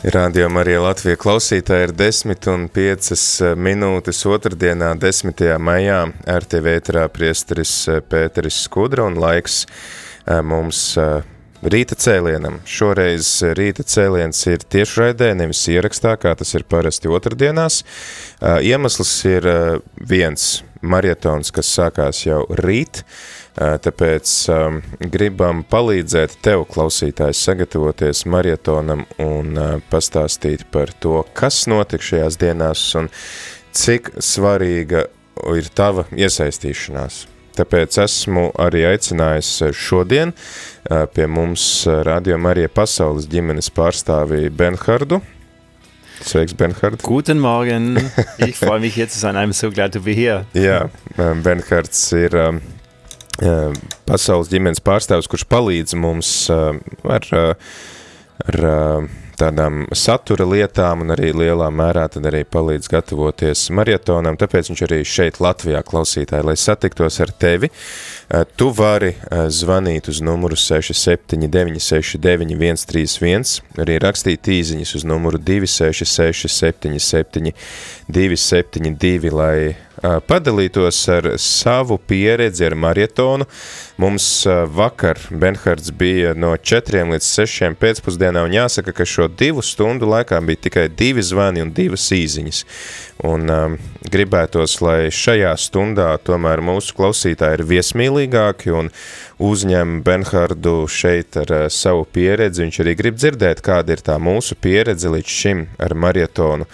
Radio Marija Latvija klausītāji ir 10 un 5 minūtes otrdienā 10. maijā RTV ēterā priesteris Pēteris Skudra un laiks mums rīta cēlienam. Šoreiz rīta cēliens ir tiešraidē, nevis ierakstā, kā tas ir parasti otrdienās. Iemesls ir viens marietons, kas sākās jau rīt, Tāpēc um, gribam palīdzēt tev, klausītājs, sagatavoties marietonam un uh, pastāstīt par to, kas notika šajās dienās un cik svarīga ir tava iesaistīšanās. Tāpēc esmu arī aicinājis šodien uh, pie mums Radio Marija Pasaules ģimenes pārstāvī Benhardu. Sveiks, Benhard. Guten Morgen. Ich freue mich hier zu sein. I'm so glad to be here. Jā, Benhards ir pasaules ģimenes pārstāvis, kurš palīdz mums ar, ar tādām satura lietām un arī lielā mērā tad arī palīdz gatavoties marietonam, tāpēc viņš arī šeit Latvijā klausītāji, lai satiktos ar tevi. Tu vari zvanīt uz numuru 679 131, arī rakstīt īziņas uz numuru 266 77 272, lai padalītos ar savu pieredzi ar marietonu. Mums vakar Benhards bija no 4 līdz 6 pēcpusdienā, un jāsaka, ka šo divu stundu laikā bija tikai divi zvani un divas īziņas. Un um, gribētos, lai šajā stundā tomēr mūsu klausītāji ir viesmīlīgāki un uzņem Benhardu šeit ar uh, savu pieredzi. Viņš arī grib dzirdēt, kāda ir tā mūsu pieredze līdz šim ar marietonu.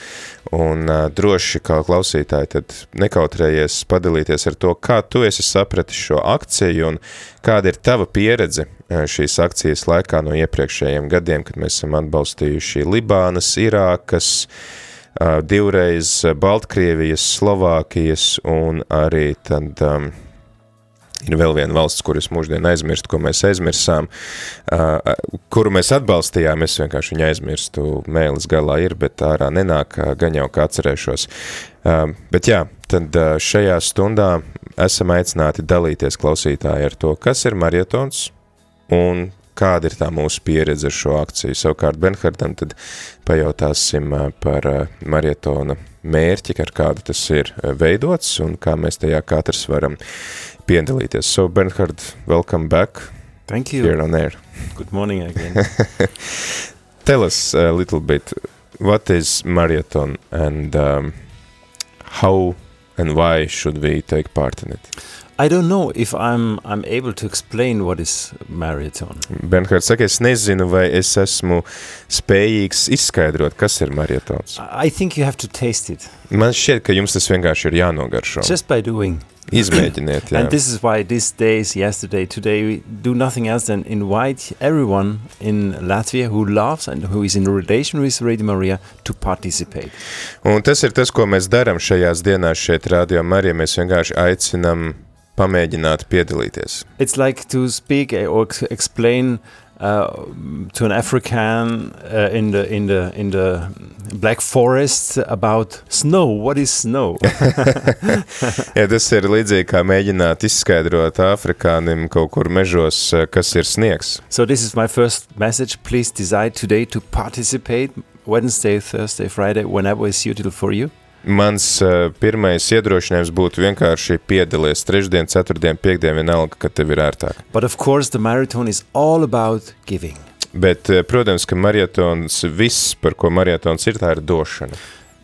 Un uh, droši kā klausītāji, tad nekautrējies padalīties ar to, kā tu esi sapratis šo akciju un kāda ir tava pieredze šīs akcijas laikā no iepriekšējiem gadiem, kad mēs esam atbalstījuši Libānas, Irākas, uh, divreiz Baltkrievijas, Slovākijas un arī tad um, ir vēl viena valsts, kuras mūždien aizmirst, ko mēs aizmirsām, uh, kuru mēs atbalstījām, es vienkārši viņu aizmirstu, mēlis galā ir, bet ārā nenāk, gan jau kā atcerēšos. Uh, bet jā, tad uh, šajā stundā esam aicināti dalīties klausītāji ar to, kas ir marietons un kāda ir tā mūsu pieredze ar šo akciju. Savukārt Benhardam tad pajautāsim par marietona mērķi, ar kādu tas ir veidots un kā mēs tajā katrs varam piedalīties. So Bernhard, welcome back. Thank you. Here on air. Good morning again. Tell us a little bit, what is marathon and um, how and why should we take part in it? I don't know if I'm I'm able to explain what is marathon. Benhard saka, es nezinu, vai es esmu spējīgs izskaidrot, kas ir marietons. I think you have to taste it. Man šķiet, ka jums tas vienkārši ir jānogaršo. Just by doing. Izmēģiniet, jā. And this is why these days, yesterday, today, we do nothing else than invite everyone in Latvia who loves and who is in relation with Radio Maria to participate. Un tas ir tas, ko mēs darām šajās dienās šeit Radio Marija. Mēs vienkārši aicinam pamēģināt piedalīties. It's like to speak or explain uh, to an African uh, in the in the in the Black Forest about snow. What is snow? ja, tas ir līdzīgi kā mēģināt izskaidrot afrikānim kaut kur mežos, kas ir sniegs. So this is my first message. Please decide today to participate Wednesday, Thursday, Friday, whenever is suitable for you. Mans uh, pirmais iedrošinājums būtu vienkārši piedalies trešdien, ceturtdien, piekdien, vienalga, kad tev ir ērtāk. But of course the marathon is all about giving. Bet, uh, protams, ka marietons, viss, par ko marietons ir, tā ir došana.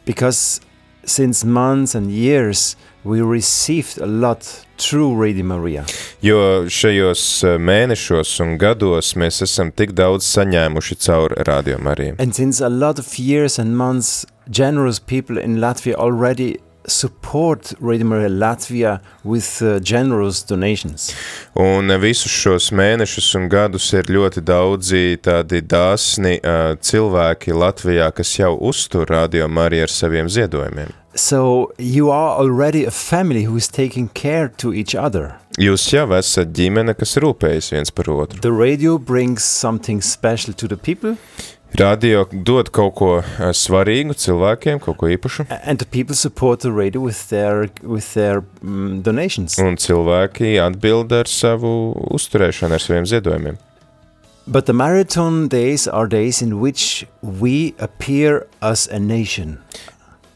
Because since months and years we received a lot through Radio Maria. Jo šajos eh, mēnešos un gados mēs esam tik daudz saņēmuši caur Radio Mariju. And since a lot of years and months, generous people in Latvia already support Radio Maria Latvia with uh, generous donations. Un visus šos mēnešus un gadus ir ļoti daudzi tādi dāsni uh, cilvēki Latvijā, kas jau uztur Radio Mariju ar saviem ziedojumiem. So you are already a family who is taking care to each other. Jūs jau esat ģimene, kas rūpējas viens par otru. The radio brings something special to the people, Radio dod kaut ko uh, svarīgu cilvēkiem, kaut ko īpašu, and the people support the radio with their with their mm donations. un cilvēki atbild ar savu uzturēšanu, ar saviem ziedojumiem. But the marathon days are days in which we appear as a nation,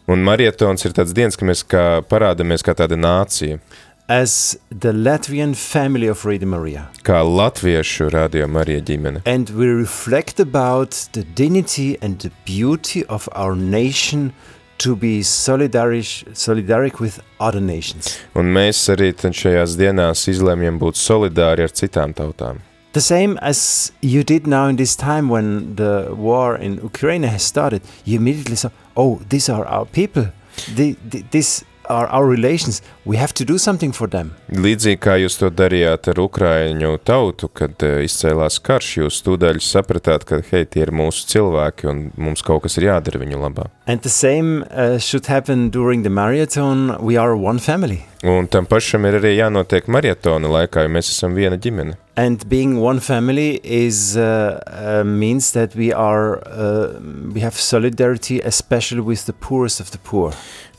Un marietons ir tāds dienas, ka mēs kā parādāmies kā tāda nācija, as the Latvian family of Radio Maria. kā latviešu radio Marija ģimene. And we reflect about the dignity and the beauty of our nation to be solidaric, solidaric with other nations. Un mēs arī šajās dienās izlēmjam būt solidāri ar citām tautām. The same as you did now in this time when the war in Ukraine has started, you immediately saw, oh, these are our people. The, the, these are our relations. We have to do something for them. Līdzīgi kā jūs to darījāt ar Ukraiņu tautu, kad eh, izcēlās karš, jūs tūdaļ sapratāt, ka hei, tie ir mūsu cilvēki un mums kaut kas ir jādara viņu labā. And the same uh, should happen during the marathon. We are one family. Un tam pašam ir arī jānotiek marietona laikā, jo mēs esam viena ģimene. And being one family is uh, uh, means that we are uh, we have solidarity, especially with the poorest of the poor.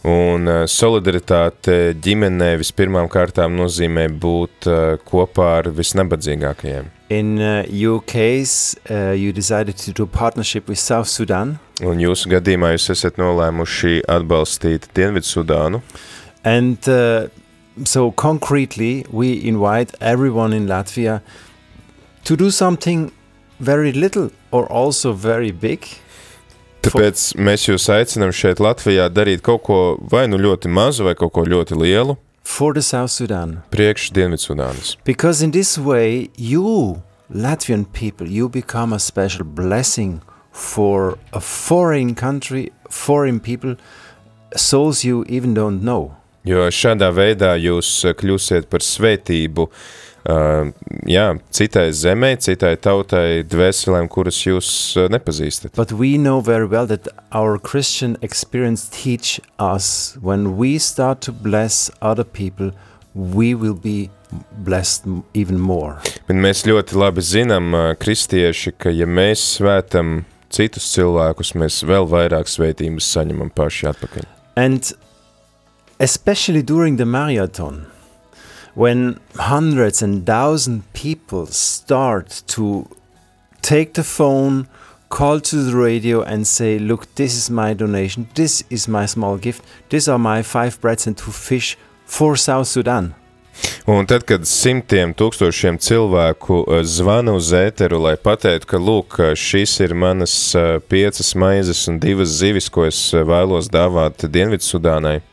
Un eh, solidaritāte ģimenē vispirmām kārtām nozīmē būt eh, kopā ar visnabadzīgākajiem. In uh, your case, uh, you decided to do partnership with South Sudan, Un jūsu gadījumā jūs esat nolēmuši atbalstīt Dienvidsudānu. and uh, so concretely, we invite everyone in Latvia to do something very little or also very big. Tāpēc mēs jūs aicinām šeit Latvijā darīt kaut ko vai nu ļoti mazu, vai kaut ko ļoti lielu For the South Sudan, priekš Dienvidsudānas. because in this way, you Latvian people, you become a special blessing for a foreign country, foreign people, souls you even don't know. Jo šādā veidā jūs eh, kļūsiet par svētību uh, jā, citai zemē, citai tautai, dvēselēm, kuras jūs nepazīstat. But we know very well that our Christian experience teach us when we start to bless other people, we will be blessed m- even more. Bet mēs ļoti labi zinām, kristieši, ka ja mēs svētam citus cilvēkus, mēs vēl vairāk svētības saņemam paši atpakaļ. And especially during the marathon, when hundreds and thousands people start to take the phone, call to the radio, and say, Look, this is my donation, this is my small gift, these are my five breads and two fish for South Sudan. Un tad, kad simtiem tūkstošiem cilvēku eh, zvana uz ēteru, lai pateiktu, ka lūk, šīs ir manas eh, piecas maizes un divas zivis, ko es vēlos dāvāt Dienvidsudānai,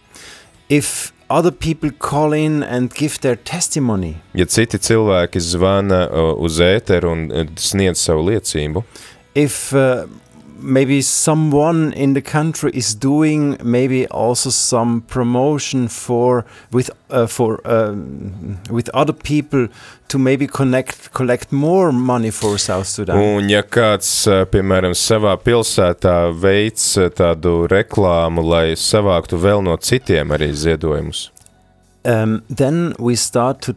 If other people call in and give their testimony, ja citi cilvēki zvana eh, uz ēteru un eh, sniedz savu liecību, if uh, maybe someone in the country is doing maybe also some promotion for with uh, for um, with other people to maybe connect collect more money for South Sudan. un ja kāds, eh, piemēram, savā pilsētā veids eh, tādu reklāmu, lai savāktu vēl no citiem arī ziedojumus, Um, then we start to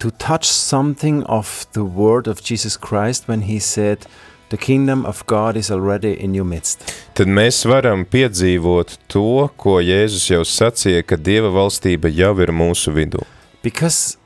to touch something of the word of Jesus Christ when he said, "The kingdom of God is already in your midst." tad mēs varam piedzīvot to, ko Jēzus jau sacīja, ka Dieva valstība jau ir mūsu vidū. because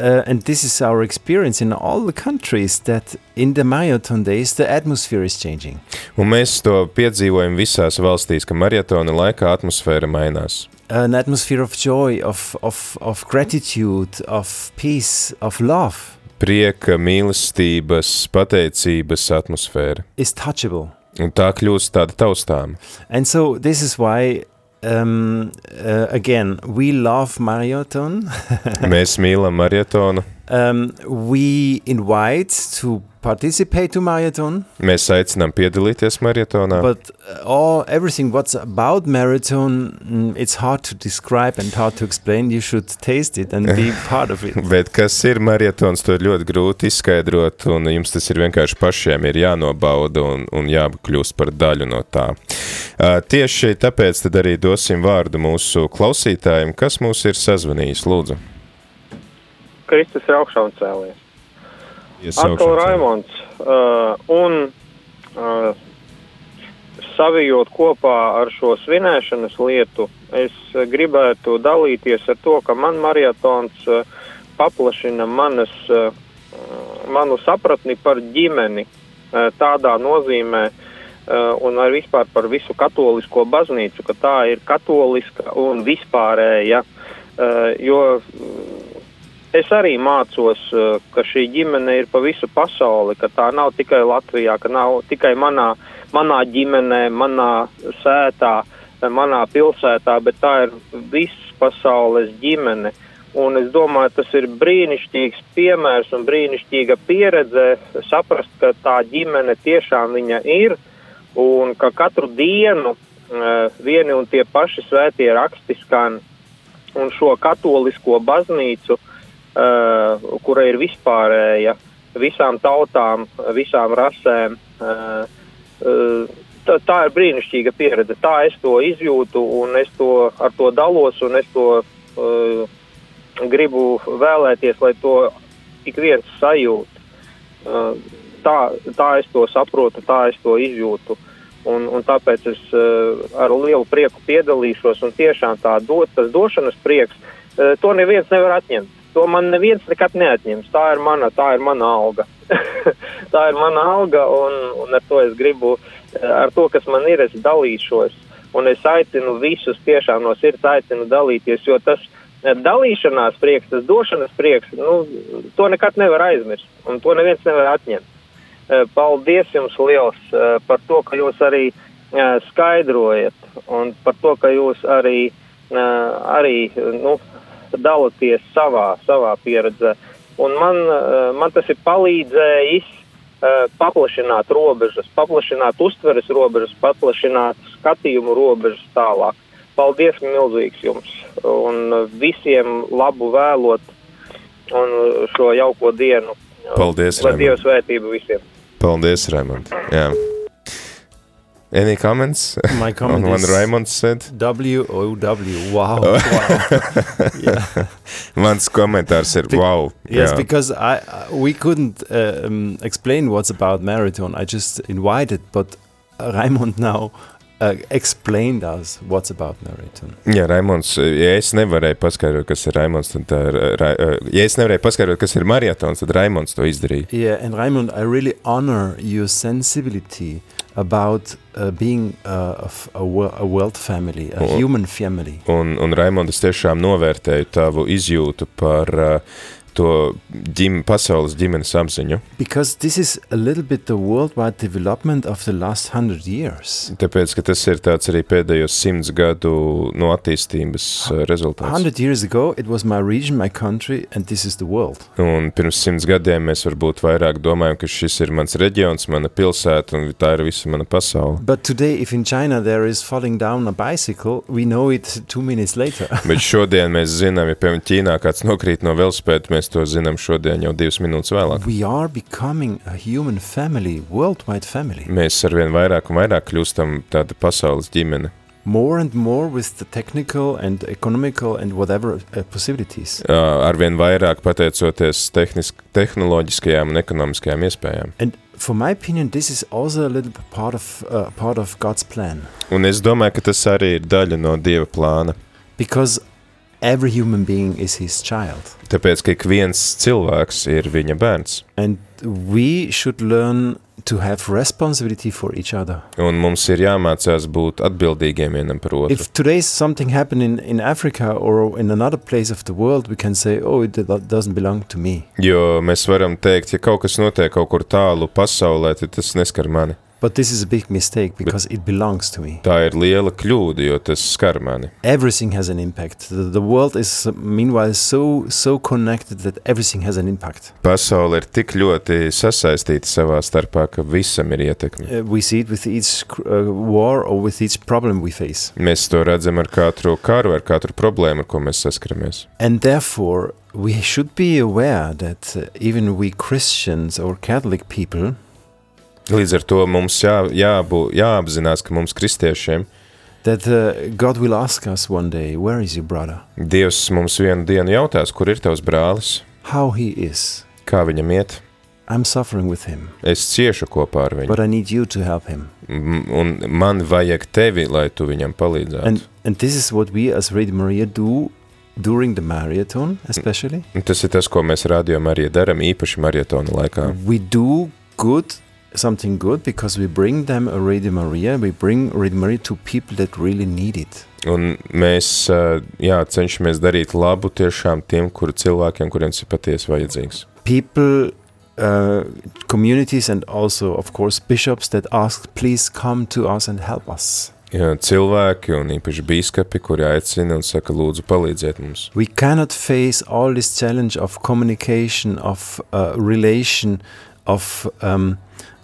uh, and this is our experience in all the countries that in the marathon days the atmosphere is changing Un mēs to piedzīvojam visās valstīs, ka maratona laikā atmosfēra mainās. an atmosphere of joy of, of, of gratitude of peace of love Prieka, mīlestības, pateicības atmosfēra. is touchable Un tā kļūst tāda taustāma. and so this is why um, uh, again, we love marathon. Mēs mīlam marietonu. um, we invite to participate to marathon, Mēs aicinām piedalīties marietonā. but uh, all everything what's about marathon, mm, it's hard to describe and hard to explain. You should taste it and be part of it. Bet kas ir marietons, to ir ļoti grūti izskaidrot, un jums tas ir vienkārši pašiem ir jānobauda un, un jākļūst par daļu no tā. Tieši tāpēc tad arī dosim vārdu mūsu klausītājiem, kas mūs ir sazvanījis, lūdzu. Kristus ir augšā un cēlies. Atkal Raimonds. Uh, un uh, savijot kopā ar šo svinēšanas lietu, es gribētu dalīties ar to, ka man marietons uh, paplašina manas, uh, manu sapratni par ģimeni uh, tādā nozīmē, uh, un arī vispār par visu katolisko baznīcu, ka tā ir katoliska un vispārēja, uh, jo Es arī mācos, eh, ka šī ģimene ir pa visu pasauli, ka tā nav tikai Latvijā, ka nav tikai manā, manā ģimenē, manā sētā, eh, manā pilsētā, bet tā ir visas pasaules ģimene. Un es domāju, tas ir brīnišķīgs piemērs un brīnišķīga pieredze saprast, ka tā ģimene tiešām viņa ir un ka katru dienu uh, vieni un tie paši svētie raksti skan un šo katolisko baznīcu uh, kura ir vispārēja visām tautām, visām rasēm. Uh, uh, tā, tā ir brīnišķīga pieredze. Tā es to izjūtu un es to ar to dalos un es to uh, gribu vēlēties, lai to ik viens sajūt. Uh, tā, tā es to saprotu, tā es to izjūtu. Un, un tāpēc es uh, ar lielu prieku piedalīšos un tiešām tā dot, tas došanas prieks, uh, to neviens nevar atņemt to man neviens nekad neatņems. Tā ir mana, tā ir mana alga. tā ir mana alga, un, un ar to es gribu, ar to, kas man ir, es dalīšos. Un es aicinu visus tiešām no sirds aicinu dalīties, jo tas dalīšanās prieks, tas došanas prieks, nu, to nekad nevar aizmirst, un to neviens nevar atņemt. Paldies jums liels par to, ka jūs arī skaidrojat, un par to, ka jūs arī, arī nu, dalāties savā, savā pieredzē. Un man, eh, man tas ir palīdzējis paplašināt robežas, paplašināt uztveres robežas, paplašināt skatījumu robežas tālāk. Paldies milzīgs jums un visiem labu vēlot un šo jauko dienu. Paldies, Lai Dievs svētību visiem. Paldies, Raimond. Jā. Any comments? My comment on what is Raimond said? W O W. Wow. wow. yeah. Mans komentārs ir Be- wow. Yes, jā. because I, I we couldn't uh, um, explain what's about marathon. I just invited, but Raimond now uh, explained us what's about marathon. Jā, Raimons, ja es nevarēju paskaidrot, kas ir Raimons, tad tā ir, Ra, ja es nevarēju paskaidrot, kas ir marietons, tad Raimons to izdarīja. Yeah, and Raimond, I really honor your sensibility about uh, being uh, a, wo- a world family, a Oh. human family. Un, un Raimond, es tiešām novērtēju tavu izjūtu par uh, to ģim, pasaules ģimenes apziņu. Because this is a little bit the worldwide development of the last hundred years. Tāpēc, ka tas ir tāds arī pēdējos simts gadu no attīstības uh, rezultāts. Hundred years ago, it was my region, my country, and this is the world. Un pirms simts gadiem mēs varbūt vairāk domājam, ka šis ir mans reģions, mana pilsēta un tā ir visa mana pasaule. But today, if in China there is falling down a bicycle, we know it two minutes later. Bet šodien mēs zinām, ja piemēram Ķīnā kāds nokrīt no velospēda, mēs to zinām šodien jau divas minūtes vēlāk. we are becoming a human family, worldwide family. Mēs arvien vairāk un vairāk kļūstam tāda pasaules ģimene. More and more with the technical and economical and whatever uh, possibilities. Uh, Arvien vairāk pateicoties tehnisk, tehnoloģiskajām un ekonomiskajām iespējām. And for my opinion, this is also a little part of uh, part of God's plan Un es domāju, ka tas arī ir daļa no Dieva plāna. because every human being is His child, Tāpēc, ka ik viens cilvēks ir viņa bērns. and we should learn to have responsibility for each other. Un mums ir jāmācās būt atbildīgiem vienam par otru. If today something happened in, in Africa or in another place of the world, we can say, oh, it do- doesn't belong to me. Jo mēs varam teikt, ja kaut kas notiek kaut kur tālu pasaulē, tad tas neskar mani. But this is a big mistake because it belongs to me. Tā ir liela kļūda, jo tas skar mani. Everything has an impact. The, the world is meanwhile so so connected that everything has an impact. Pasaule ir tik ļoti sasaistīta savā starpā, ka visam ir ietekme. Uh, we see it with each uh, war or with each problem we face. Mēs to redzam ar katru karu, ar katru problēmu, ar ko mēs saskaramies. And therefore, we should be aware that uh, even we Christians or Catholic people Līdz ar to mums jā, jābū, jāapzinās, ka mums kristiešiem that uh, God will ask us one day, where is your brother? Dievs mums vienu dienu jautās, kur ir tavs brālis, How he is. kā viņam iet. I'm suffering with him, Es ciešu kopā ar viņu, but I need you to help him. Un man vajag tevi, lai tu viņam palīdzētu. And and this is what we as Radio Maria do during the marathon, especially. Un Tas ir tas, ko mēs rādījām arī darām, īpaši marietona laikā. We do good, something good, because we bring them a Radio Maria. We bring Radio Maria to people that really need it. Un mēs ā, jā, cenšamies darīt labu tiešām tiem kuru cilvēkiem, kuriem tas ir patiesi vajadzīgs. People, uh, communities, and also, of course, bishops that ask, please come to us and help us. Jā, cilvēki un īpaši biskupi, kuri aicina un saka, lūdzu, palīdziet mums. We cannot face all this challenge of communication, of uh, relation, of um,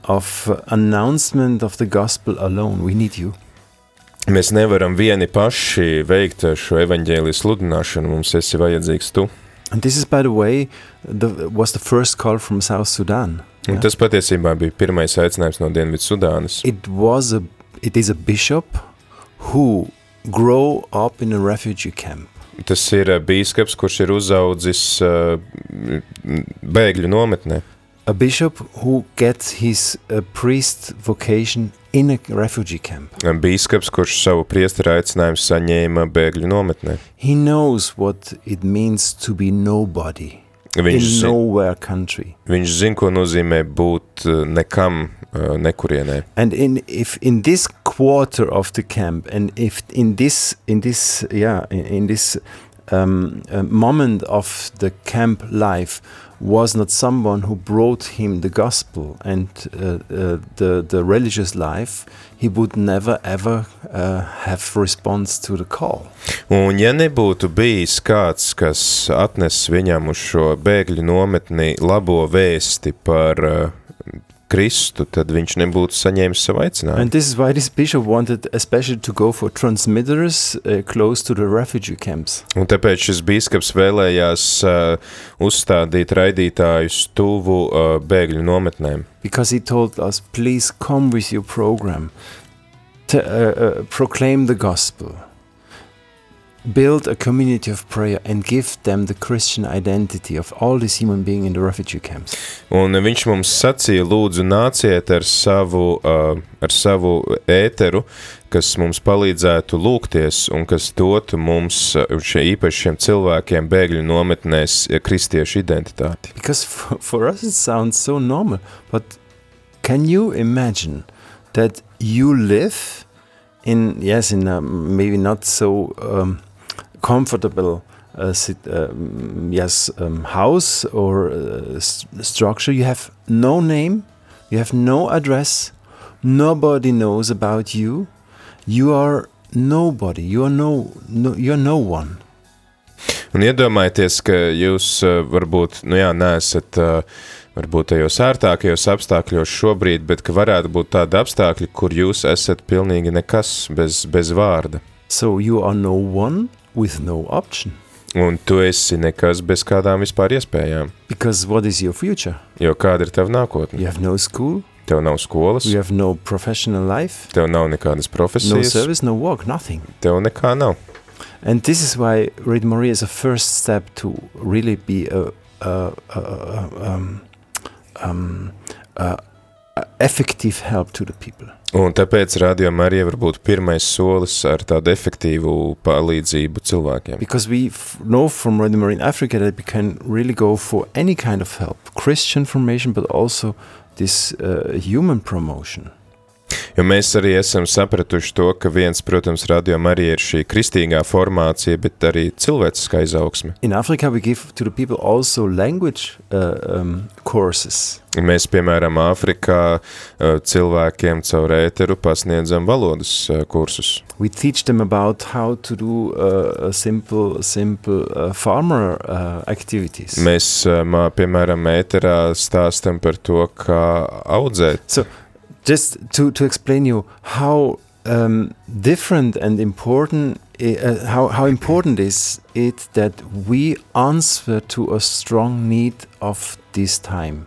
of announcement of the gospel alone. We need you. Mēs nevaram vieni paši veikt šo evaņģēlijas sludināšanu, mums esi vajadzīgs tu. And this is, by the way, the, was the first call from South Sudan. Un tas patiesībā bija pirmais aicinājums no Dienvidu Sudānas. It was a, it is a bishop who grow up in a refugee camp. Tas ir ā, bīskaps, kurš ir uzaudzis ā, bēgļu nometnē. A bishop who gets his uh, priest vocation in a refugee camp. Bīskaps, kurš savu priestera aicinājumu saņēma bēgļu nometnē. He knows what it means to be nobody Viņš, in nowhere country. viņš zina, ko nozīmē būt ā, nekam, ā, nekurienē. And in if in this quarter of the camp, and if in this in this yeah in, in this um, uh, moment of the camp life was not someone who brought him the gospel and uh, uh, the the religious life, he would never ever uh, have response to the call. Un ja nebūtu bijis kāds, kas atnes viņam uz šo bēgļu nometni labo vēsti par uh, Kristu, tad viņš nebūtu saņēmis savu aicinājumu. And this is why this bishop wanted especially to go for transmitters uh, close to the refugee camps. Un tāpēc šis bīskaps vēlējās uh, uzstādīt raidītājus tuvu uh, bēgļu nometnēm. because he told us, please come with your program, to, uh, uh, proclaim the gospel, build a community of prayer, and give them the Christian identity of all these human beings in the refugee camps. Un viņš mums sacīja, lūdzu, nāciet ar savu, uh, ar savu ēteru, kas mums palīdzētu lūgties un kas dotu mums, uh, šie īpaši šiem cilvēkiem, bēgļu nometnēs, uh, kristiešu identitāti. Because for, for us it sounds so normal, but can you imagine that you live in, yes, in a maybe not so um, comfortable uh, sit, um, yes, um, house or uh, s- structure. You have no name, you have no address, nobody knows about you. You are nobody. You are no, no you are no one. Un iedomājieties, ka jūs uh, varbūt, nu jā, neesat uh, varbūt tajos ērtākajos apstākļos šobrīd, bet ka varētu būt tādi apstākļi, kur jūs esat pilnīgi nekas bez, bez vārda. So you are no one with no option. Un tu esi nekas bez kādām vispār iespējām. Because what is your future? Jo kāda ir tava nākotne? You have no school, Tev nav skolas, you have no professional life, tev nav nekādas no profesijas, service, no work, nothing. tev nekā nav. And this is why Radio Maria is a first step to really be a, a, a, a, um, um, a, a effective help to the people. Un tāpēc rādījumā arī var būt pirmais solis ar tādu efektīvu palīdzību cilvēkiem. Because we know from Radio Maria in Africa that we can really go for any kind of help, Christian formation, but also this uh, human promotion. Jo mēs arī esam sapratuši to, ka viens, protams, radiom arī ir šī kristīgā formācija, bet arī cilvēciskā izaugsme. In Africa, we give to the people also language uh, um, courses. Mēs, piemēram, Āfrikā uh, cilvēkiem caur ēteru pasniedzam valodas uh, kursus. We teach them about how to do uh, simple, simple uh, farmer uh, activities. Mēs, uh, mā, piemēram, ēterā stāstam par to, kā audzēt. So, just to, to explain you how um, different and important uh, how, how important is it that we answer to a strong need of this time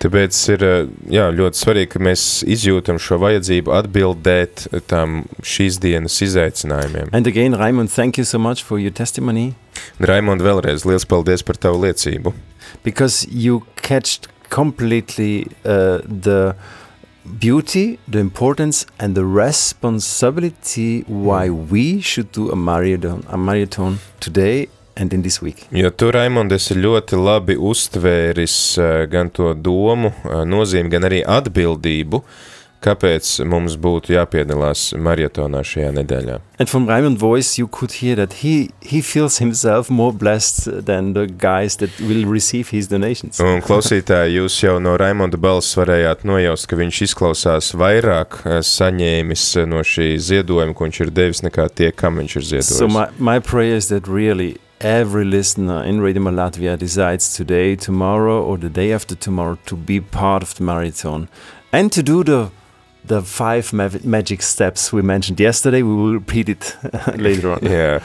Tāpēc ir uh, jā, ļoti svarīgi, ka mēs izjūtam šo vajadzību atbildēt tam šīs dienas izaicinājumiem. and again raimund thank you so much for your testimony Raimond, vēlreiz liels paldies par tavu liecību. because you catched completely uh, the beauty the importance and the responsibility why we should do a marathon a marathon today and in this week. Jo tu, Raimond, esi ļoti labi uztvēris eh, gan to domu, eh, nozīmi, gan arī atbildību, kāpēc mums būtu jāpiedalās maratonā šajā nedēļā. And from Raimund voice, you could hear that he he feels himself more blessed than the guys that will receive his donations. Un klausītāji, jūs jau no Raimonda balss varējāt nojaust, ka viņš izklausās vairāk eh, saņēmis no šī ziedojuma, ko viņš ir devis, nekā tie, kam viņš ir ziedojis. So my, my prayer is that really every listener in Radio Latvia decides today, tomorrow, or the day after tomorrow to be part of the marathon and to do the the five ma- magic steps we mentioned yesterday. We will repeat it later on. Jā,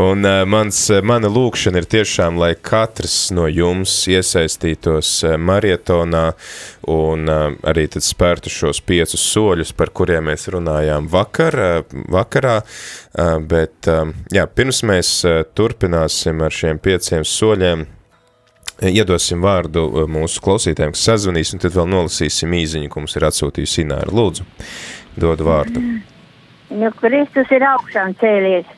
un uh, mans, uh, mana lūkšana ir tiešām, lai katrs no jums iesaistītos uh, maratonā un uh, arī tad spērtu šos piecus soļus, par kuriem mēs runājām vakar, uh, vakarā, uh, bet um, jā, pirms mēs uh, turpināsim ar šiem pieciem soļiem, Iedosim vārdu uh, mūsu klausītājiem, kas sazvanīs, un tad vēl nolasīsim īziņu, ko mums ir atsūtījusi Ināra. Lūdzu, dod vārdu. Nu, Kristus ir augšām cēlies.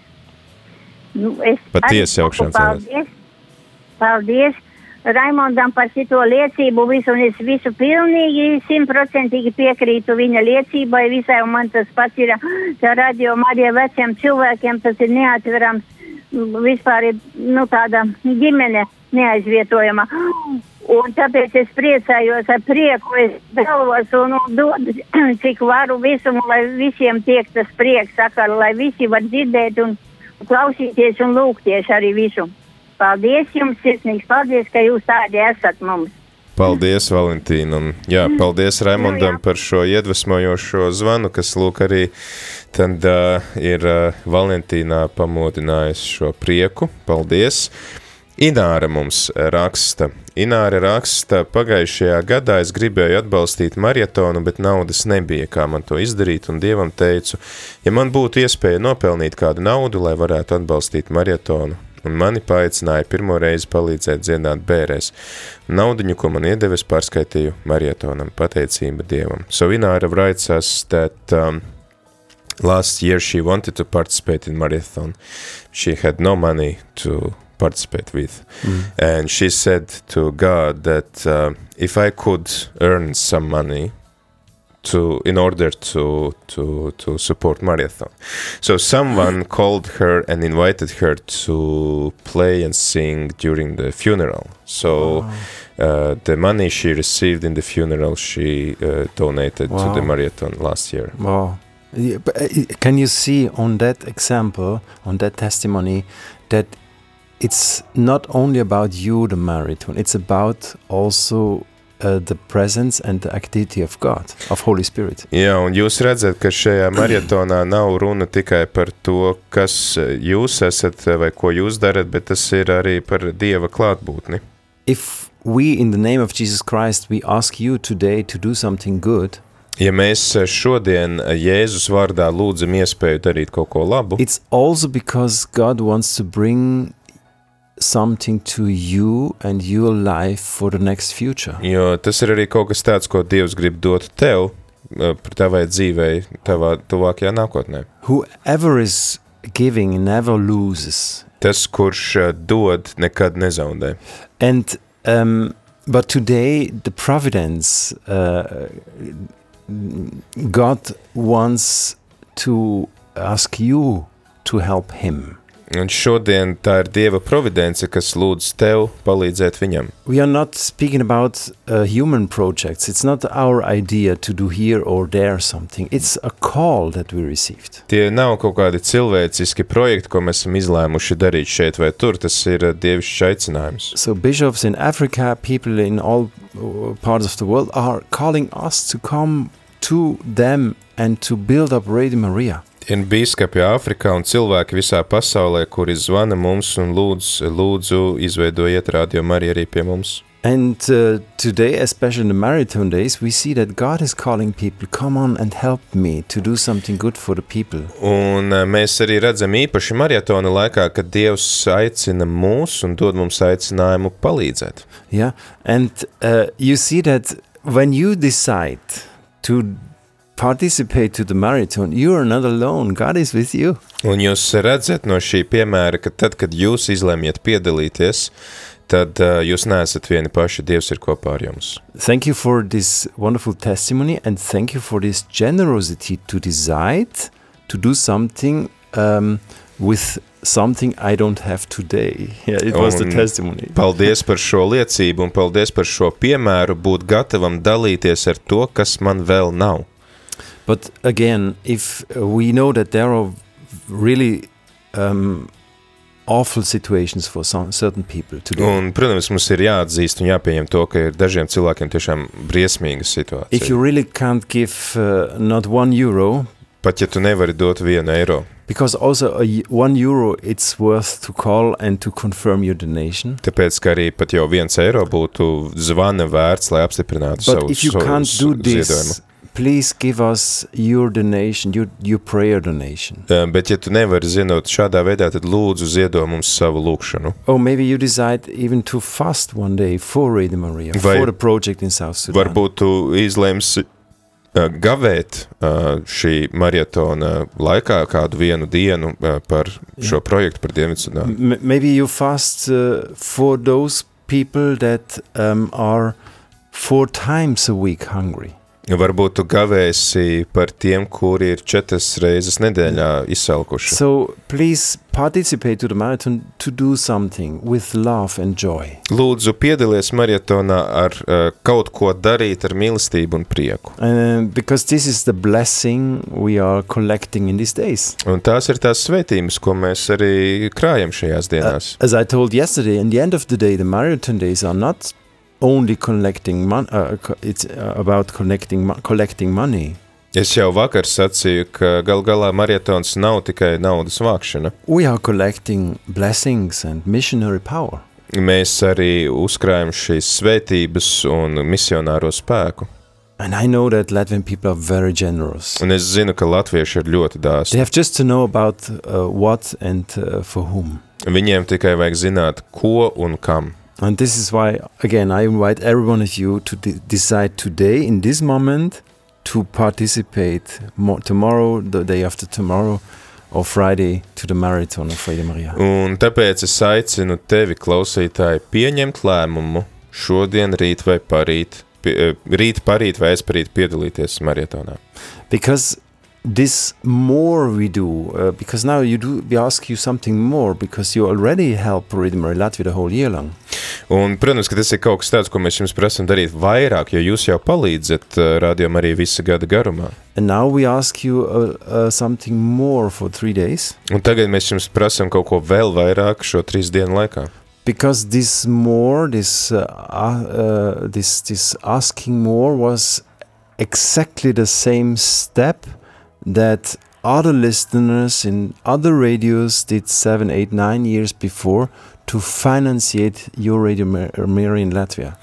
Nu, es Patiesi augšām saku Paldies, paldies Raimondam par šito liecību visu, un es visu pilnīgi, simtprocentīgi piekrītu viņa liecībai visai, un man tas pats ir, tā radio Marija veciem cilvēkiem, tas ir neatverams, vispār ir, nu, tāda ģimene neaizvietojama. Un tāpēc es priecājos ar prieku, es dalos un, un dodu, cik varu visu, un lai visiem tiek tas prieks, saka, lai visi var dzirdēt un klausīties un lūgties arī visu. Paldies jums, sirsnīgs paldies, ka jūs tādi esat mums. Paldies, Valentīna. Un, jā, paldies Raimondam par šo iedvesmojošo zvanu, kas lūk arī tad uh, ir uh, Valentīnā pamodinājis šo prieku. Paldies! Ināra mums raksta. Ināra raksta, pagājušajā gadā es gribēju atbalstīt maratonu, bet naudas nebija, kā man to izdarīt, un Dievam teicu, ja man būtu iespēja nopelnīt kādu naudu, lai varētu atbalstīt maratonu, un mani paaicināja pirmo reizi palīdzēt dziedāt bērēs. Naudiņu, ko man iedevis, pārskaitīju maratonam, pateicība Dievam. So Ināra writes us that um, last year she wanted to participate in marathon. She had no money to participate with. And she said to God that uh, if I could earn some money to in order to to to support marathon. So someone called her and invited her to play and sing during the funeral. So uh, the money she received in the funeral she uh, donated to the marathon last year. Wow. Uh, Can you see on that example, on that testimony, that it's not only about you, the marathon, it's about also uh, the presence and the activity of God, of Holy Spirit. Jā, un jūs redzat, ka šajā maratonā nav runa tikai par to, kas jūs esat vai ko jūs darat, bet tas ir arī par Dieva klātbūtni. If we, in the name of Jesus Christ, we ask you today to do something good, Ja mēs šodien Jēzus vārdā lūdzam iespēju darīt kaut ko labu, it's also because God wants to bring something to you and your life for the next future. jo tas ir arī kaut kas tāds, ko Dievs grib dot tev, eh, par tavai dzīvei, tavā tuvākajā nākotnē. Whoever is giving never loses. Tas, kurš eh, dod, nekad nezaudē. And um, but today the providence uh, God wants to ask you to help Him. Un šodien tā ir Dieva providence, kas lūdz tev palīdzēt viņam. We are not speaking about uh, human projects. It's not our idea to do here or there something. It's a call that we received. Tie nav kaut kādi cilvēciski projekti, ko mēs esam izlēmuši darīt šeit vai tur. Tas ir uh, dievišķs aicinājums. So bishops in Africa, people in all uh, parts of the world are calling us to come to them and to build up Radio Maria. Ir biskupi Āfrikā un cilvēki visā pasaulē, kuri zvana mums un lūdz, lūdzu izveidojiet rādījumu arī, arī pie mums. And uh, today, especially in the marathon days, we see that God is calling people, come on and help me to do something good for the people. Un uh, mēs arī redzam īpaši maratona laikā, kad Dievs aicina mūs un dod mums aicinājumu palīdzēt. Yeah, and uh, you see that when you decide to participate to the marathon, you are not alone. God is with you. Un jūs redzat no šī piemēra, ka tad, kad jūs izlemjat piedalīties, tad uh, jūs neesat vieni paši, Dievs ir kopā ar jums. Thank you for this wonderful testimony and thank you for this generosity to decide to do something um, with something I don't have today. Yeah, it was the Un testimony. Paldies par šo liecību un paldies par šo piemēru būt gatavam dalīties ar to, kas man vēl nav. But again, if we know that there are really um, awful situations for some certain people today. Un, protams, mums ir jāatzīst un jāpieņem to, ka ir dažiem cilvēkiem tiešām briesmīga If situācija. you really can't give uh, not one euro, Pat ja tu nevari dot vienu eiro, because also a, one euro it's worth to call and to confirm your donation. tāpēc, ka arī pat jau viens eiro būtu zvana vērts, lai apstiprinātu But savu, if you savu can't do ziedojumu. Please give us your donation, your, your prayer donation. Uh, Bet, ja tu nevari ziedot šādā veidā, tad lūdzu ziedot mums savu lūgšanu. Or maybe you decide even to fast one day for Radio Maria, Vai- for the project in South Sudan. Varbūt tu izlemsi uh, gavēt uh, šī maratona laikā kādu vienu dienu uh, par šo projektu par Dienvidsudānu. Maybe you fast uh, for those people that um, are four times a week hungry. Varbūt tu gavēsi par tiem, kuri ir četras reizes nedēļā izsalkuši. So please participate to the marathon to do something with love and joy. Lūdzu, piedalies maratonā ar uh, kaut ko darīt ar mīlestību un prieku. Uh, because this is the blessing we are collecting in these days. Un tās ir tās svētības, ko mēs arī krājam šajās dienās. As I told yesterday, in the end of the day, the marathon days are not only collecting money. Uh, it's uh, about collecting collecting money. Es jau vakar sacīju, ka gal galā maratons nav tikai naudas vākšana. We are collecting blessings and missionary power. Mēs arī uzkrājam šīs svētības un misionāro spēku. And I know that Latvian people are very generous. Un es zinu, ka latvieši ir ļoti They dāsni. have just to know about uh, what and uh, for whom. Viņiem tikai vajag zināt, ko un kam. And this is why, again, I invite every one of you to de- decide today, in this moment, to participate mo- tomorrow, the day after tomorrow, or Friday to the marathon. Un tāpēc es aicinu tevi, klausītāji, pieņemt lēmumu šodien, rīt vai parīt, eh, rīt, parīt vai aizparīt piedalīties maratonā. Because this more we do, uh, because now you do, we ask you something more, because you already help Maria Latvia the whole year long. Un, protams, ka tas ir kaut kas tāds, ko mēs jums prasām darīt vairāk, jo jūs jau palīdzat uh, rādījumam arī visa gada garumā. And now we ask you uh, uh, something more for three days. Un tagad mēs jums prasām kaut ko vēl vairāk šo trīs dienu laikā. because this more this uh, uh, this this asking more was exactly the same step that other listeners in other radios did seven eight nine years before to financiate your radio Maria in Latvia.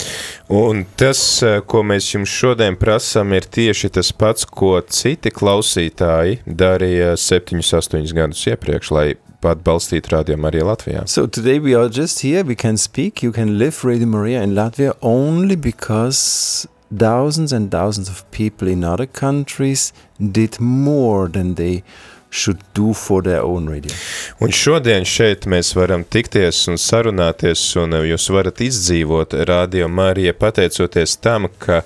Un tas, uh, ko mēs jums šodien prasām, ir tieši tas pats, ko citi klausītāji darīja septiņus, astoņus gadus iepriekš, lai atbalstītu rādījumu arī Latvijā. so today we are just here. We can speak. You can live Radio Maria in Latvia only because thousands and thousands of people in other countries did more than they should do for their own radio. Un šodien šeit mēs varam tikties un sarunāties, un jūs varat izdzīvot rādījumu Mariju pateicoties tam, ka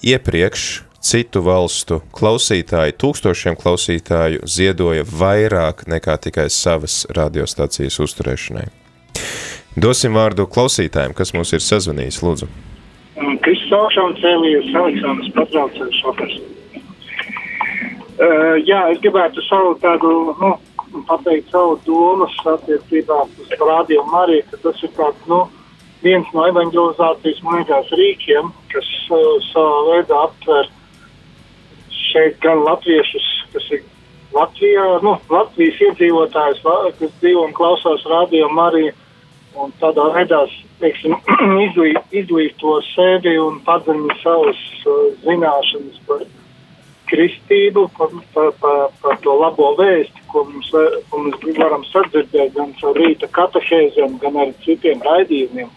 iepriekš citu valstu klausītāji, tūkstošiem klausītāju ziedoja vairāk nekā tikai savas radiostacijas uzturēšanai. Dosim vārdu klausītājiem, kas mums ir sazvanījis, lūdzu. Kristus augšām cēlījies Aleksandrs Patraucējs vakars. Uh, jā, es gribētu savu tādu, nu, pateikt savu domas attiecībā uz Radio Mariju, ka tas ir tāds, nu, viens no evanģelizācijas, man liekas, rīkiem, kas uh, savā veidā aptver šeit gan latviešus, kas ir Latvijā, nu, Latvijas iedzīvotājs, kas dzīvo un klausās Radio Mariju, un tādā veidā, teiksim, izglīto sevi un padziļina savas uh, zināšanas par kristību, par, par, par, par to labo vēstu, ko mums, ko mums varam sadzirdēt gan caur rīta katehēzēm, gan arī citiem raidījumiem.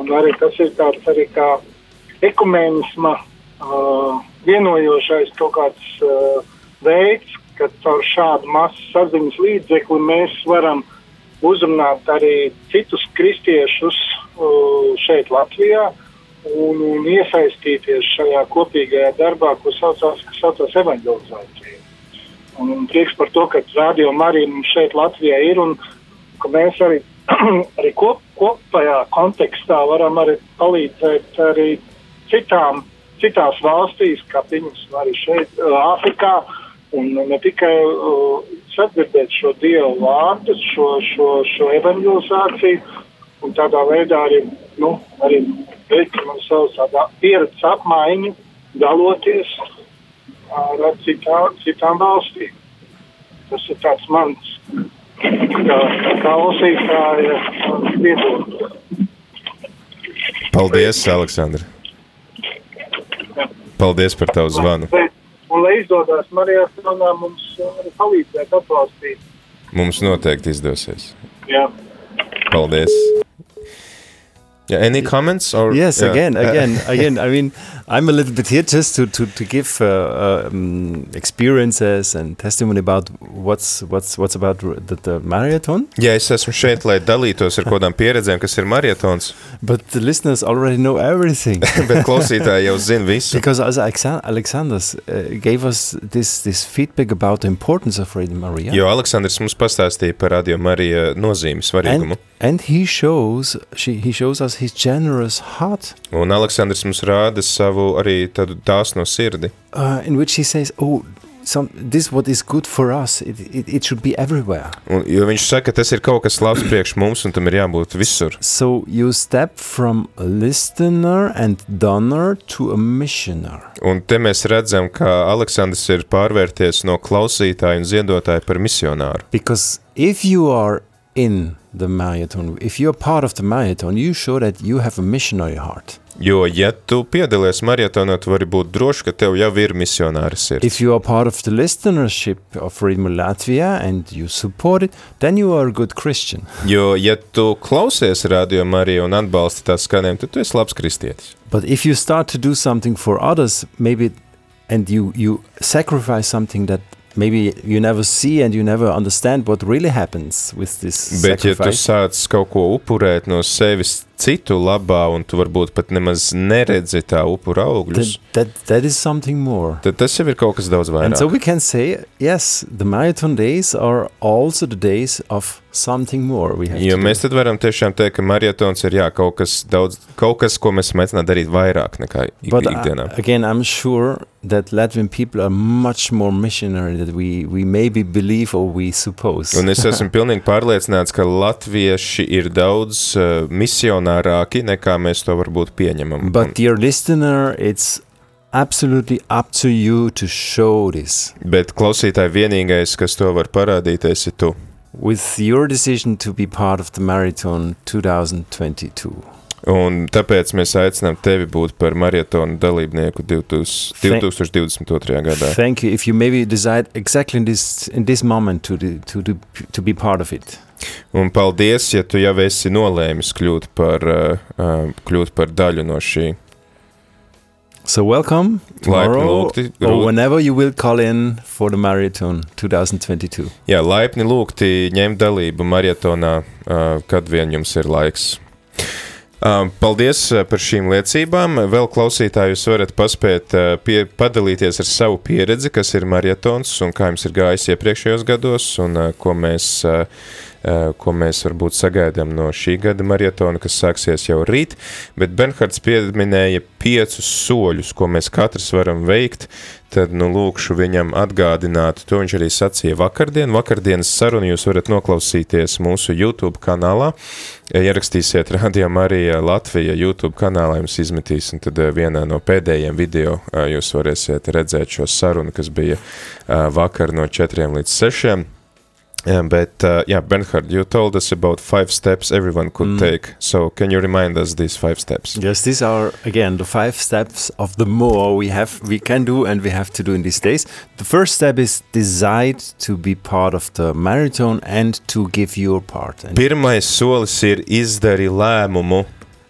Un arī tas ir tāds arī kā ekumēnisma uh, vienojošais kaut kāds uh, veids, ka caur šādu masu saziņas līdzekli mēs varam uzrunāt arī citus kristiešus uh, šeit Latvijā, uh, un, un iesaistīties šajā kopīgajā darbā, ko saucās, saucās evanģelizācija. Un, un prieks par to, ka radio Marija mums šeit Latvijā ir un ka mēs arī, arī kop, kopējā kontekstā varam arī palīdzēt arī citām, citās valstīs, kā piemēram arī šeit Āfrikā, un ne tikai uh, sadzirdēt šo Dievu vārdu, šo, šo, šo evanģelizāciju, un tādā veidā arī, nu, arī veicam savu tādā pieredzes apmaiņu, daloties ar citā, citām valstīm. Tas ir tāds mans kā klausītāja viedoklis. Paldies, Aleksandra! Paldies par tavu zvanu! Un, lai izdodas Marijā Sonā, mums palīdzēt atbalstīt. Mums noteikti izdosies. Jā. Paldies! Yeah, any comments or yes yeah. again again again i mean i'm a little bit here just to to, to give uh, um, experiences and testimony about what's what's what's about the, the marathon. Yeah es esmu šeit lai dalītos ar kodām pieredzēm kas ir maratons but the listeners already know everything. Bet klausītāji jau zina visu because as Alexander uh, gave us this this feedback about the importance of Radio Maria. Jo Aleksandrs mums pastāstīja par Radio Marija nozīmi svarīgumu and, and he shows she, he shows us his generous heart. Un Aleksandrs mums rāda savu arī tādu dāsno sirdi. Uh, in which he says, oh, some, this what is good for us, it, it, it should be everywhere. Un, jo viņš saka, ka tas ir kaut kas labs priekš mums, un tam ir jābūt visur. So you step from a listener and donor to a missioner. Un te mēs redzam, ka Aleksandrs ir pārvērties no klausītāja un ziedotāja par misionāru. Because if you are in the marathon, if you're part of the marathon, you show that you have a missionary heart. Jo, ja tu piedalies maratonā, tu vari būt drošs, ka tev jau ir misionāra sirds. If you are part of the listenership of Radio Latvia and you support it, then you are a good Christian. Jo, ja tu klausies Radio Mariju un atbalsti tās skanējumu, tad tu esi labs kristietis. But if you start to do something for others, maybe, and you, you sacrifice something that maybe you never see and you never understand what really happens with this Bet, sacrifice. ja tu sāc kaut ko upurēt no sevis citu labā, un tu varbūt pat nemaz neredzi tā upura augļus, that, that, that is something more. tad tas jau ir kaut kas daudz vairāk. And so we can say, yes, the marathon days are also the days of something more. We have Jo mēs tad varam tiešām teikt, ka maratons ir jā, kaut, kas daudz, kaut kas, ko mēs mēģinām darīt vairāk nekā ik But uh, ikdienā. again, I'm sure that Latvian people are much more missionary than we, we maybe believe or we suppose. Un es esmu pilnīgi pārliecināts, ka latvieši ir daudz uh, misionārāki nekā mēs to varbūt pieņemam. But dear listener, it's absolutely up to you to show this. Bet klausītāji vienīgais, kas to var parādīt, esi tu. With your decision to be part of the marathon 2022. Un tāpēc mēs aicinām tevi būt par maratonu dalībnieku 2000, 2022. gadā. Thank you. If you maybe decide exactly in this in this moment to the, to the, to be part of it. Un paldies, ja tu jau esi nolēmis kļūt par, uh, kļūt par daļu no šī. So welcome tomorrow lūgti, or Rū- whenever you will call in for the marathon 2022. Jā, laipni lūgti ņemt dalību maratonā, uh, kad vien jums ir laiks. Paldies par šīm liecībām. Vēl klausītāji, jūs varat paspēt pie, padalīties ar savu pieredzi, kas ir maratons un kā jums ir gājis iepriekšējos gados un ko mēs, ko mēs varbūt sagaidām no šī gada maratona, kas sāksies jau rīt. Bet Benhards pieminēja piecus soļus, ko mēs katrs varam veikt tad nu, lūkšu viņam atgādināt, to viņš arī sacīja vakardien. Vakardienas sarunu jūs varat noklausīties mūsu YouTube kanālā. Ierakstīsiet Radio Marija Latvija YouTube kanālā, jums izmetīs, un tad eh, vienā no pēdējiem video eh, jūs varēsiet redzēt šo sarunu, kas bija eh, vakar no 4 līdz 6. Yeah, but uh, yeah, Bernhard, you told us about five steps everyone could mm. take. So can you remind us these five steps? Yes, these are again the five steps of the more we have, we can do, and we have to do in these days. The first step is decide to be part of the marathon and to give your part. And Pirmais solis ir izdari lēmumu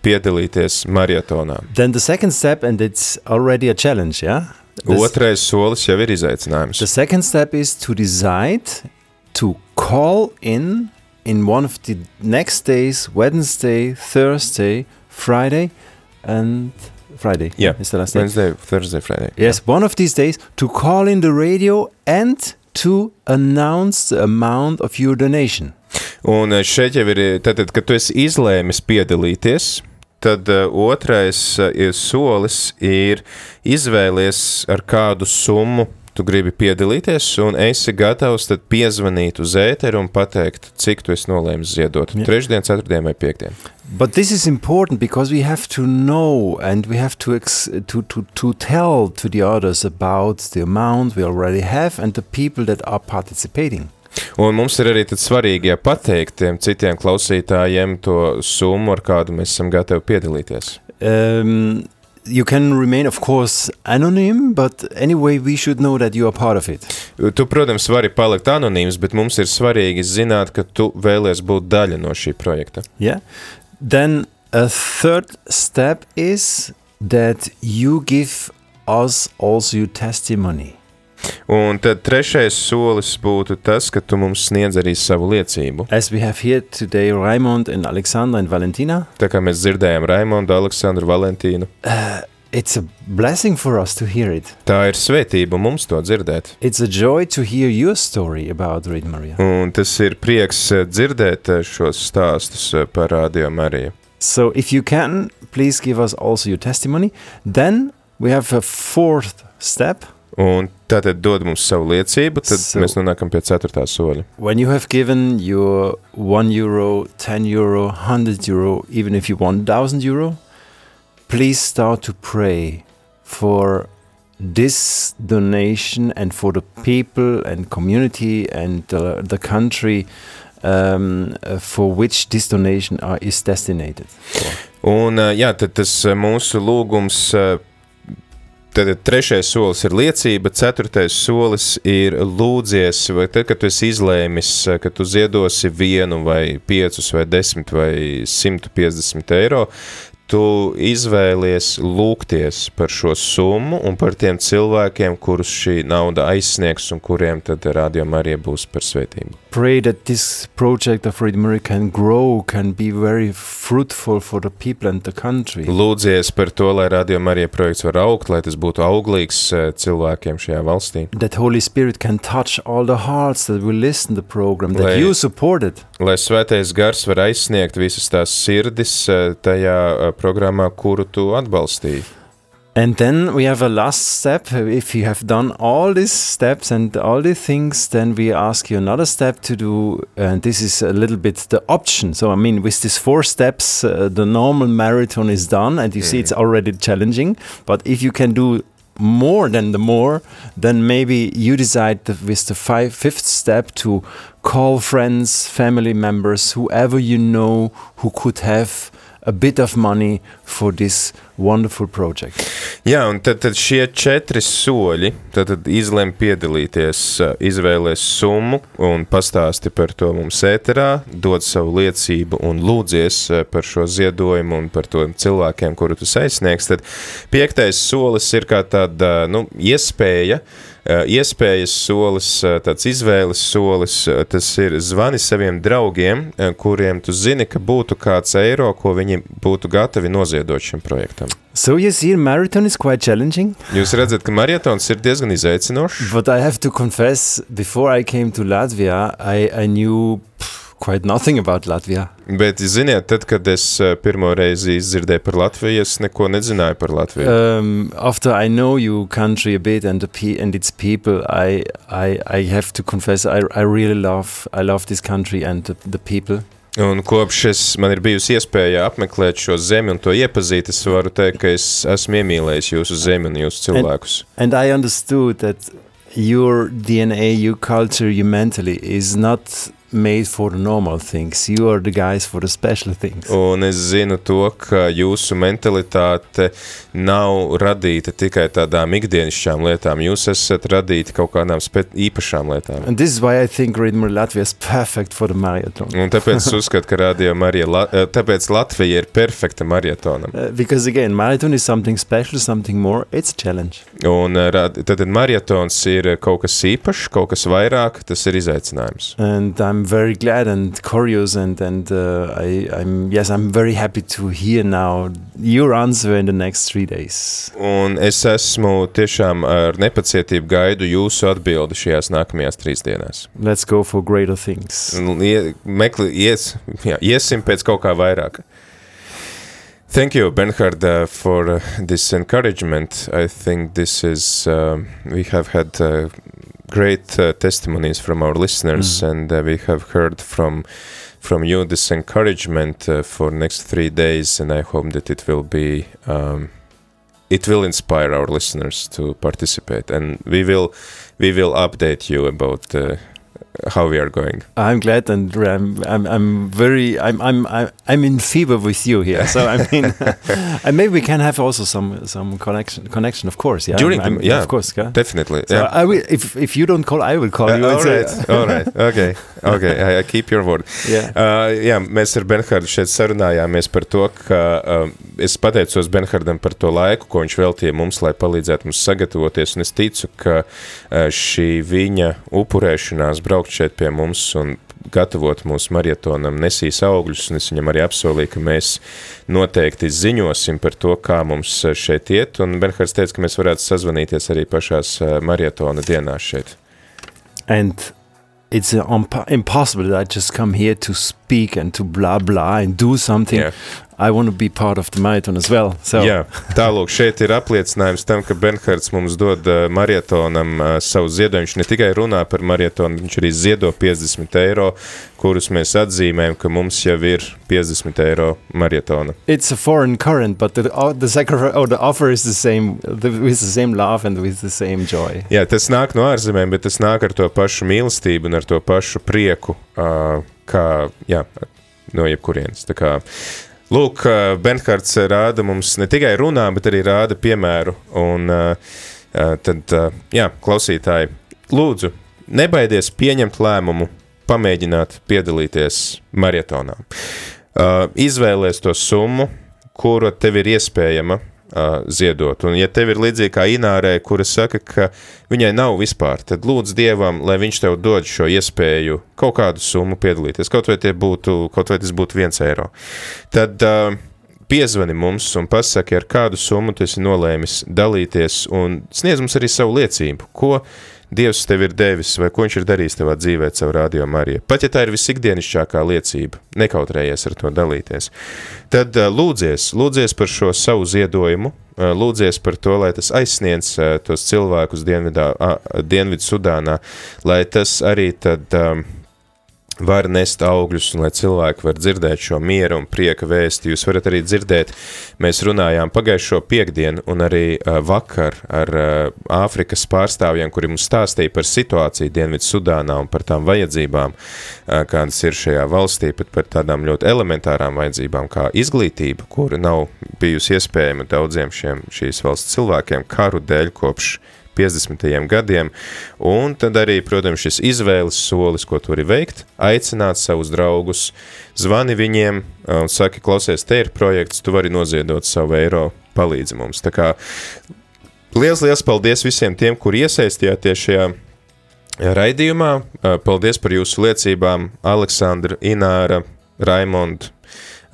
piedalīties maratonā. Then the second step, and it's already a challenge, yeah. Otrais solis jau ir izaicinājums. The second step is to decide to call in in one of the next days Wednesday, Thursday, Friday, and Friday. Yeah, is the last day. Wednesday, Thursday, Friday. Yes, yeah. one of these days to call in the radio and to announce the amount of your donation. Un eh, šeit jau ir, tātad, kad tu esi izlēmis piedalīties, tad uh, otrais uh, solis ir izvēlies ar kādu summu tu gribi piedalīties, un esi gatavs tad piezvanīt uz ēteru un pateikt, cik tu esi nolēmis ziedot. Yeah. Trešdien, ceturtdien vai piekdien. But this is important because we have to know and we have to, ex to, to, to tell to the others about the amount we already have and the people that are participating. Un mums ir arī svarīgi ja pateikt tiem citiem klausītājiem to summu, ar kādu mēs esam gatavi piedalīties. Um, you can remain, of course, anonym, but anyway, we should know that you are part of it. Tu, protams, vari palikt anonīms, bet mums ir svarīgi zināt, ka tu vēlies būt daļa no šī projekta. Yeah. Then a third step is that you give us also your testimony. Un tad trešais solis būtu tas, ka tu mums sniedz arī savu liecību. As we have here today Raimond and Alexandra and Valentina. Tā kā mēs dzirdējām Raimondu, Aleksandru, Valentīnu. Uh, It's a blessing for us to hear it. Tā ir svētība mums to dzirdēt. It's a joy to hear your story about Radio Maria. Un tas ir prieks eh, dzirdēt eh, šos stāstus eh, par Radio Mariju. So if you can, please give us also your testimony. Then we have a fourth step. Un tātad dod mums savu liecību, tad so, mēs nonākam pie ceturtā soļa. When you have given your 1 euro, 10 euro, 100 euro, even if you want 1000 euro, please start to pray for this donation and for the people and community and uh, the country um, uh, for which this donation are, is destined. Un, uh, jā, tad tas uh, mūsu lūgums uh, Tad trešais solis ir liecība, ceturtais solis ir lūdzies, vai tad, kad tu esi izlēmis, ka tu ziedosi vienu vai piecus vai desmit vai 150 eiro, tu izvēlies lūgties par šo summu un par tiem cilvēkiem, kurus šī nauda aizsniegs un kuriem tad rādījumā arī būs par svētību. Pray that this project of Freedom can grow, can be very fruitful for the people and the country. Lūdzies par to, lai rādījumā arī projekts var augt, lai tas būtu auglīgs eh, cilvēkiem šajā valstī. That Holy Spirit can touch all the hearts that will listen the program, that lai, you supported. Lai svētais gars var aizsniegt visas tās sirdis eh, tajā eh, programmā, kuru tu atbalstīji. And then we have a last step. If you have done all these steps and all these things, then we ask you another step to do. And this is a little bit the option. So, I mean, with these four steps, uh, the normal marathon is done, and you mm. see it's already challenging. But if you can do more than the more, then maybe you decide with the five, fifth step to call friends, family members, whoever you know who could have a bit of money for this wonderful project. Jā, un tad, tad šie četri soļi, tad, tad izlem piedalīties, izvēlēs summu un pastāsti par to mums ēterā, dod savu liecību un lūdzies par šo ziedojumu un par to cilvēkiem, kuru tu aizsniegs, tad piektais solis ir kā tāda, nu, iespēja, iespējas solis, tāds izvēles solis, tas ir zvani saviem draugiem, kuriem tu zini, ka būtu kāds eiro, ko viņi būtu gatavi noziedot šim projektam. So you see, marathon is quite challenging. Jūs redzat, ka maratons ir diezgan izaicinošs. But I have to confess, before I came to Latvia, I, I knew pff, quite nothing about Latvia. Bet, ziniet, tad, kad es pirmo reizi izdzirdēju par Latviju, es neko nezināju par Latviju. Um, after I know your country a bit and the and its people, I, I, I have to confess, I, I really love, I love this country and the, the people. Un kopš es, man ir bijusi iespēja apmeklēt šo zemi un to iepazīt, es varu teikt, ka es esmu iemīlējis jūsu zemi un jūsu cilvēkus. And, and I understood that your DNA, your culture, your mentally is not made for the normal things. You are the guys for the special things. Un es zinu to, ka jūsu mentalitāte nav radīta tikai tādām ikdienišķām lietām. Jūs esat radīti kaut kādām īpašām lietām. And this is why I think Radio Latvia is perfect for the marathon. Un tāpēc es uzskatu, ka Radio Marija, La tāpēc Latvija ir perfekta maratonam. Uh, because again, marathon is something special, something more. It's a challenge. Un tad maratons ir kaut kas īpašs, kaut kas vairāk, tas ir izaicinājums. And I'm very glad and curious and and uh, I, I'm yes I'm very happy to hear now your answer in the next three days. Un es esmu tiešām ar nepacietību gaidu jūsu atbildi šajās nākamajās trīs dienās. Let's go for greater things. Ie, mekli, ies, jā, iesim pēc kaut kā vairāk. Thank you, Bernhard, uh, for uh, this encouragement. I think this is, uh, we have had uh, great uh, testimonies from our listeners, mm. and uh, we have heard from from you this encouragement uh, for next three days, and I hope that it will be um, it will inspire our listeners to participate, and we will we will update you about how we are going. I'm glad, and I'm, I'm, I'm very, I'm, I'm, I'm in fever with you here. So I mean, and maybe we can have also some, some connection, connection, of course. Yeah, during I'm, the, yeah, of course, yeah? definitely. So yeah. I will, if if you don't call, I will call uh, you. All right, all right, okay, okay. I, I keep your word. Yeah. Uh, jā, mēs ar Benhardu šeit sarunājāmies par to, ka uh, es pateicos Benhardam par to laiku, ko viņš veltīja mums, lai palīdzētu mums sagatavoties, un es ticu, ka uh, šī viņa upurēšanās braukt šeit pie mums un gatavot mūsu marietonam nesīs augļus, un es viņam arī apsolīju, ka mēs noteikti ziņosim par to, kā mums šeit iet, un Benhards teica, ka mēs varētu sazvanīties arī pašās marietona dienās šeit. And it's uh, impossible that I just come here to speak and to blah blah and do something. Yeah. I want to be part of the marathon as well. So. Jā, tālūk, šeit ir apliecinājums tam, ka Benhards mums dod uh, marietonam uh, savu ziedojumu. Viņš ne tikai runā par marietonu, viņš arī ziedo 50 eiro, kurus mēs atzīmējam, ka mums jau ir 50 eiro marietona. It's a foreign current, but the, uh, the, sacrifice, oh, the offer is the same, the, with the same love and with the same joy. Jā, tas nāk no ārzemēm, bet tas nāk ar to pašu mīlestību un ar to pašu prieku, uh, kā, jā, no jebkurienes. Tā kā Lūk, Benhards rāda mums ne tikai runā, bet arī rāda piemēru. Un tad, jā, klausītāji, lūdzu, nebaidies pieņemt lēmumu, pamēģināt piedalīties maratonā. Izvēlēs to summu, kuru tev ir iespējama ziedot. Un, ja tev ir līdzīgi kā Inārai, kura saka, ka viņai nav vispār, tad lūdz Dievam, lai viņš tev dod šo iespēju kaut kādu summu piedalīties, kaut vai, būtu, kaut vai tas būtu viens eiro. Tad uh, piezvani mums un pasaki, ar kādu summu tu esi nolēmis dalīties un sniedz mums arī savu liecību, ko Dievs tev ir devis, vai ko viņš ir darījis tavā dzīvē, caur radio Mariju. Pat ja tā ir visikdienišķākā liecība, nekautrējies ar to dalīties. Tad uh, lūdzies, lūdzies par šo savu ziedojumu, uh, lūdzies par to, lai tas aizsniedz uh, tos cilvēkus Dienvidā, Dienvidu Sudānā, lai tas arī tad. Um, var nest augļus un lai cilvēki var dzirdēt šo mieru un prieka vēsti. Jūs varat arī dzirdēt, mēs runājām pagājušo piekdienu un arī uh, vakar ar uh, Āfrikas pārstāvjiem, kuri mums stāstīja par situāciju Dienvidu Sudānā un par tām vajadzībām, uh, kādas ir šajā valstī, pat par tādām ļoti elementārām vajadzībām kā izglītība, kura nav bijusi iespējama daudziem šiem šīs valsts cilvēkiem karu dēļ kopš 50. gadiem, un tad arī, protams, šis izvēles solis, ko tu vari veikt, aicināt savus draugus, zvani viņiem un saki, klausies, te ir projekts, tu vari noziedot savu eiro, palīdzi mums. Tā kā liels, liels paldies visiem tiem, kur iesaistījāties šajā raidījumā. Paldies par jūsu liecībām, Aleksandra, Ināra, Raimonda,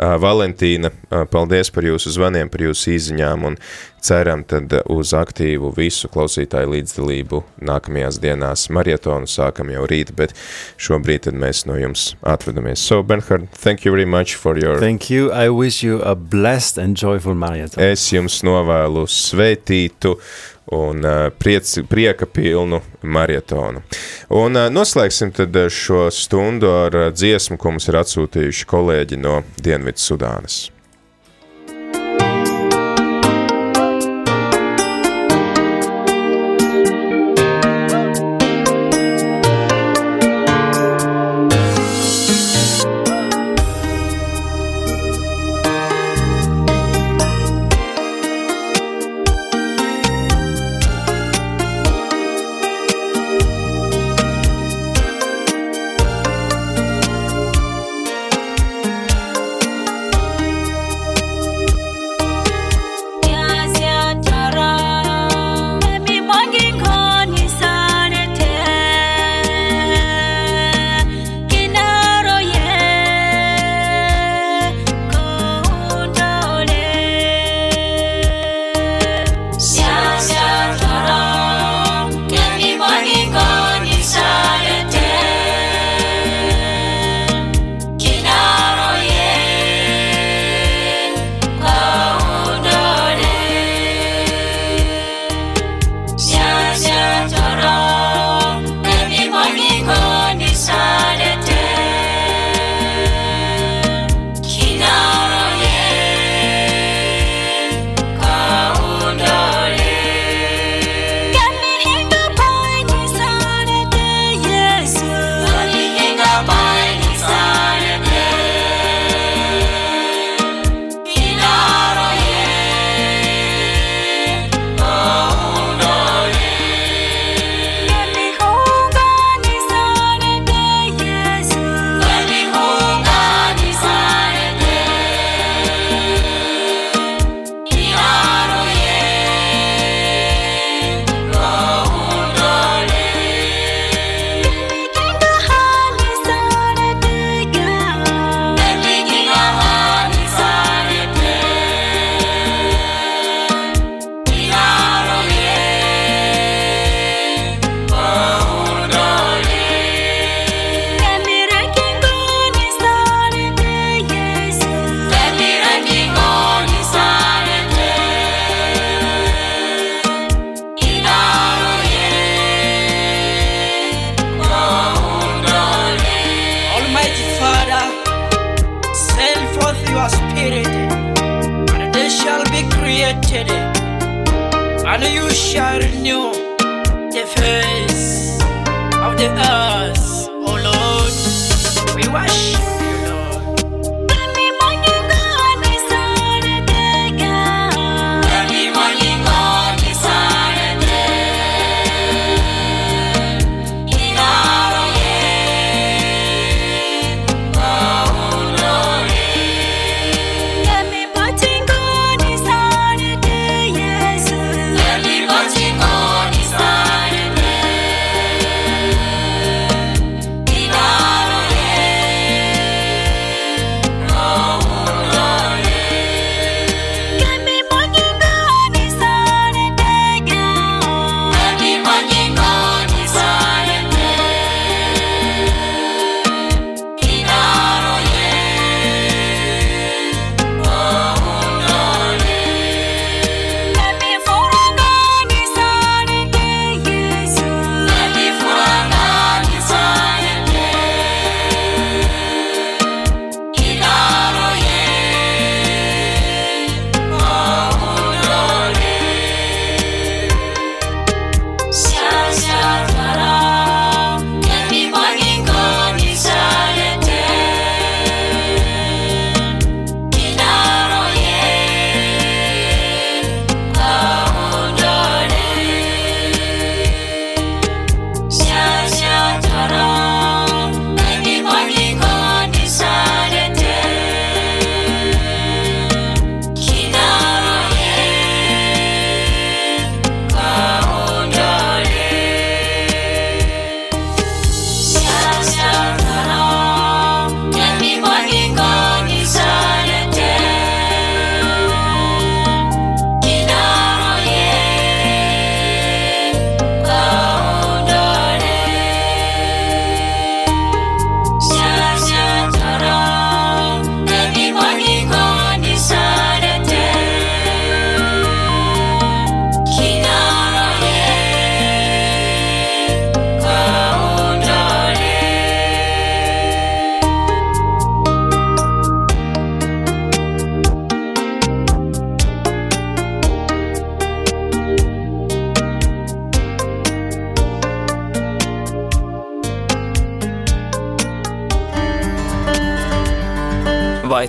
Valentīna, paldies par jūsu zvaniem, par jūsu īziņām un ceram tad uz aktīvu visu klausītāju līdzdalību nākamajās dienās. Marietonu sākam jau rīt, bet šobrīd tad mēs no jums atvedamies. So, Bernhard, thank you very much for your... Thank you. I wish you a blessed and joyful marathon. Es jums novēlu svētītu un uh, priec, prieka pilnu marietonu. Un uh, noslēgsim tad šo stundu ar dziesmu, ko mums ir atsūtījuši kolēģi no Dienvidu Sudānas.